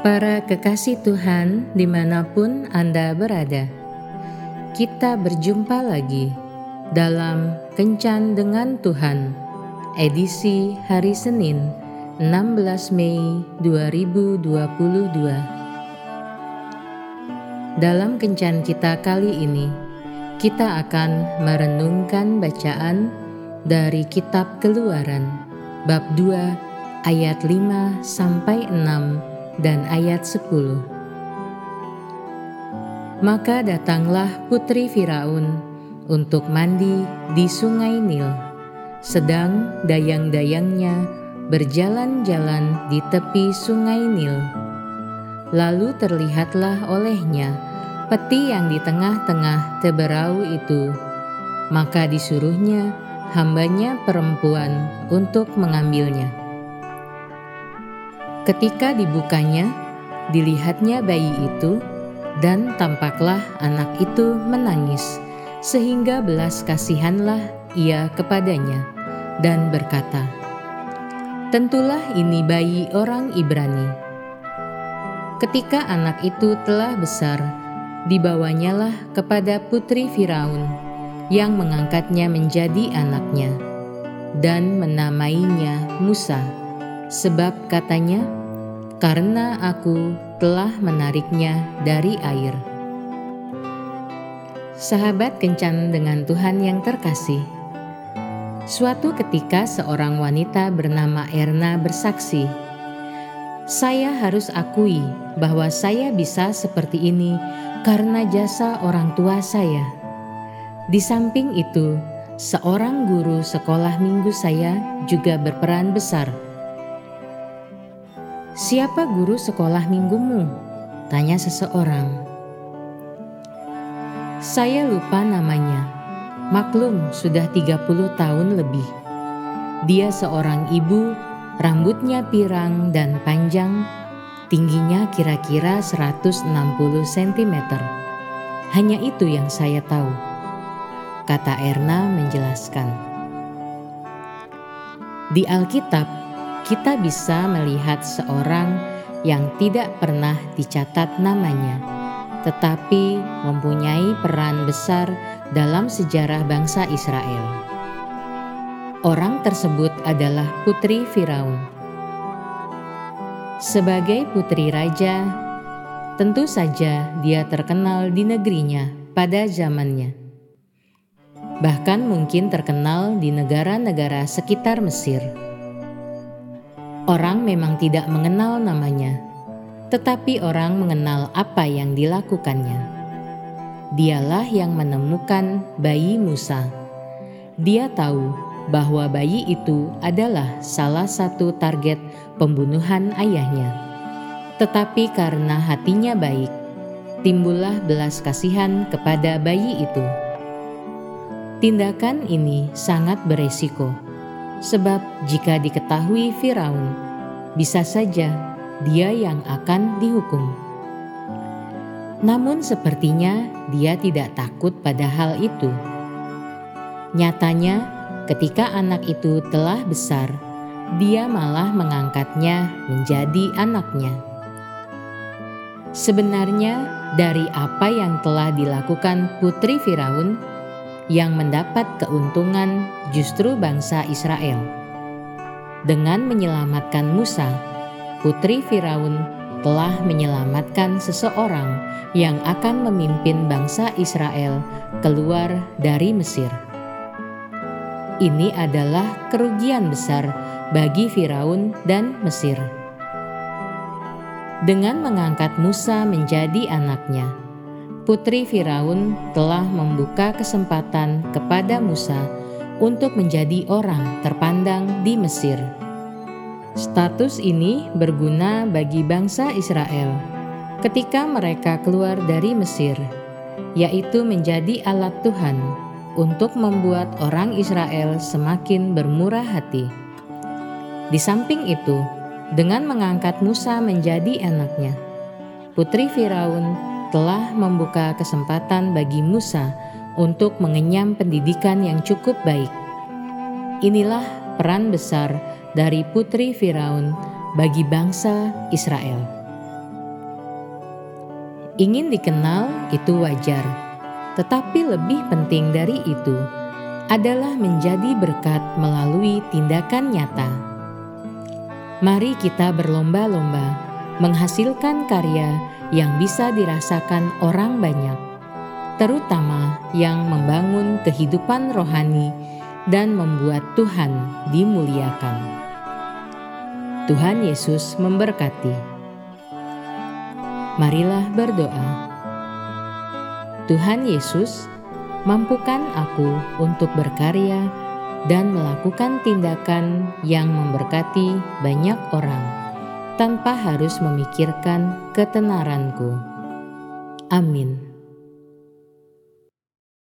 Para kekasih Tuhan, di mana pun Anda berada, kita berjumpa lagi dalam Kencan dengan Tuhan, edisi hari Senin, 16 Mei 2022. Dalam Kencan kita kali ini, kita akan merenungkan bacaan dari Kitab Keluaran, bab 2, ayat 5 sampai 6 dan ayat 10. Maka datanglah putri Firaun untuk mandi di sungai Nil, sedang dayang-dayangnya berjalan-jalan di tepi sungai Nil. Lalu terlihatlah olehnya peti yang di tengah-tengah teberau itu, maka disuruhnya hambanya perempuan untuk mengambilnya. Ketika dibukanya, dilihatnya bayi itu, dan tampaklah anak itu menangis, sehingga belas kasihanlah ia kepadanya, dan berkata, "Tentulah ini bayi orang Ibrani." Ketika anak itu telah besar, dibawanyalah kepada putri Firaun, yang mengangkatnya menjadi anaknya, dan menamainya Musa Sebab katanya, "Karena aku telah menariknya dari air." Sahabat kencan dengan Tuhan yang terkasih. Suatu ketika seorang wanita bernama Erna bersaksi, "Saya harus akui bahwa saya bisa seperti ini karena jasa orang tua saya." Di samping itu, seorang guru sekolah minggu saya juga berperan besar Siapa guru sekolah minggumu? Tanya seseorang. Saya lupa namanya. Maklum sudah 30 tahun lebih. Dia seorang ibu, rambutnya pirang dan panjang, tingginya kira-kira 160 cm. Hanya itu yang saya tahu. Kata Erna menjelaskan. Di Alkitab kita bisa melihat seorang yang tidak pernah dicatat namanya, tetapi mempunyai peran besar dalam sejarah bangsa Israel. Orang tersebut adalah putri Firaun. Sebagai putri raja, tentu saja dia terkenal di negerinya pada zamannya. Bahkan mungkin terkenal di negara-negara sekitar Mesir. Orang memang tidak mengenal namanya, tetapi orang mengenal apa yang dilakukannya. Dialah yang menemukan bayi Musa. Dia tahu bahwa bayi itu adalah salah satu target pembunuhan ayahnya. Tetapi karena hatinya baik, timbullah belas kasihan kepada bayi itu. Tindakan ini sangat beresiko Sebab jika diketahui Firaun, bisa saja dia yang akan dihukum. Namun sepertinya dia tidak takut pada hal itu. Nyatanya, ketika anak itu telah besar, dia malah mengangkatnya menjadi anaknya. Sebenarnya, dari apa yang telah dilakukan putri Firaun, yang mendapat keuntungan justru bangsa Israel. Dengan menyelamatkan Musa, putri Firaun telah menyelamatkan seseorang yang akan memimpin bangsa Israel keluar dari Mesir. Ini adalah kerugian besar bagi Firaun dan Mesir. Dengan mengangkat Musa menjadi anaknya, putri Firaun telah membuka kesempatan kepada Musa untuk menjadi orang terpandang di Mesir. Status ini berguna bagi bangsa Israel ketika mereka keluar dari Mesir, yaitu menjadi alat Tuhan untuk membuat orang Israel semakin bermurah hati. Di samping itu, dengan mengangkat Musa menjadi anaknya, putri Firaun telah membuka kesempatan bagi Musa untuk mengenyam pendidikan yang cukup baik. Inilah peran besar dari putri Firaun bagi bangsa Israel. Ingin dikenal itu wajar, tetapi lebih penting dari itu adalah menjadi berkat melalui tindakan nyata. Mari kita berlomba-lomba menghasilkan karya yang bisa dirasakan orang banyak, terutama yang membangun kehidupan rohani dan membuat Tuhan dimuliakan. Tuhan Yesus memberkati. Marilah berdoa. Tuhan Yesus, mampukan aku untuk berkarya dan melakukan tindakan yang memberkati banyak orang tanpa harus memikirkan ketenaranku. Amin.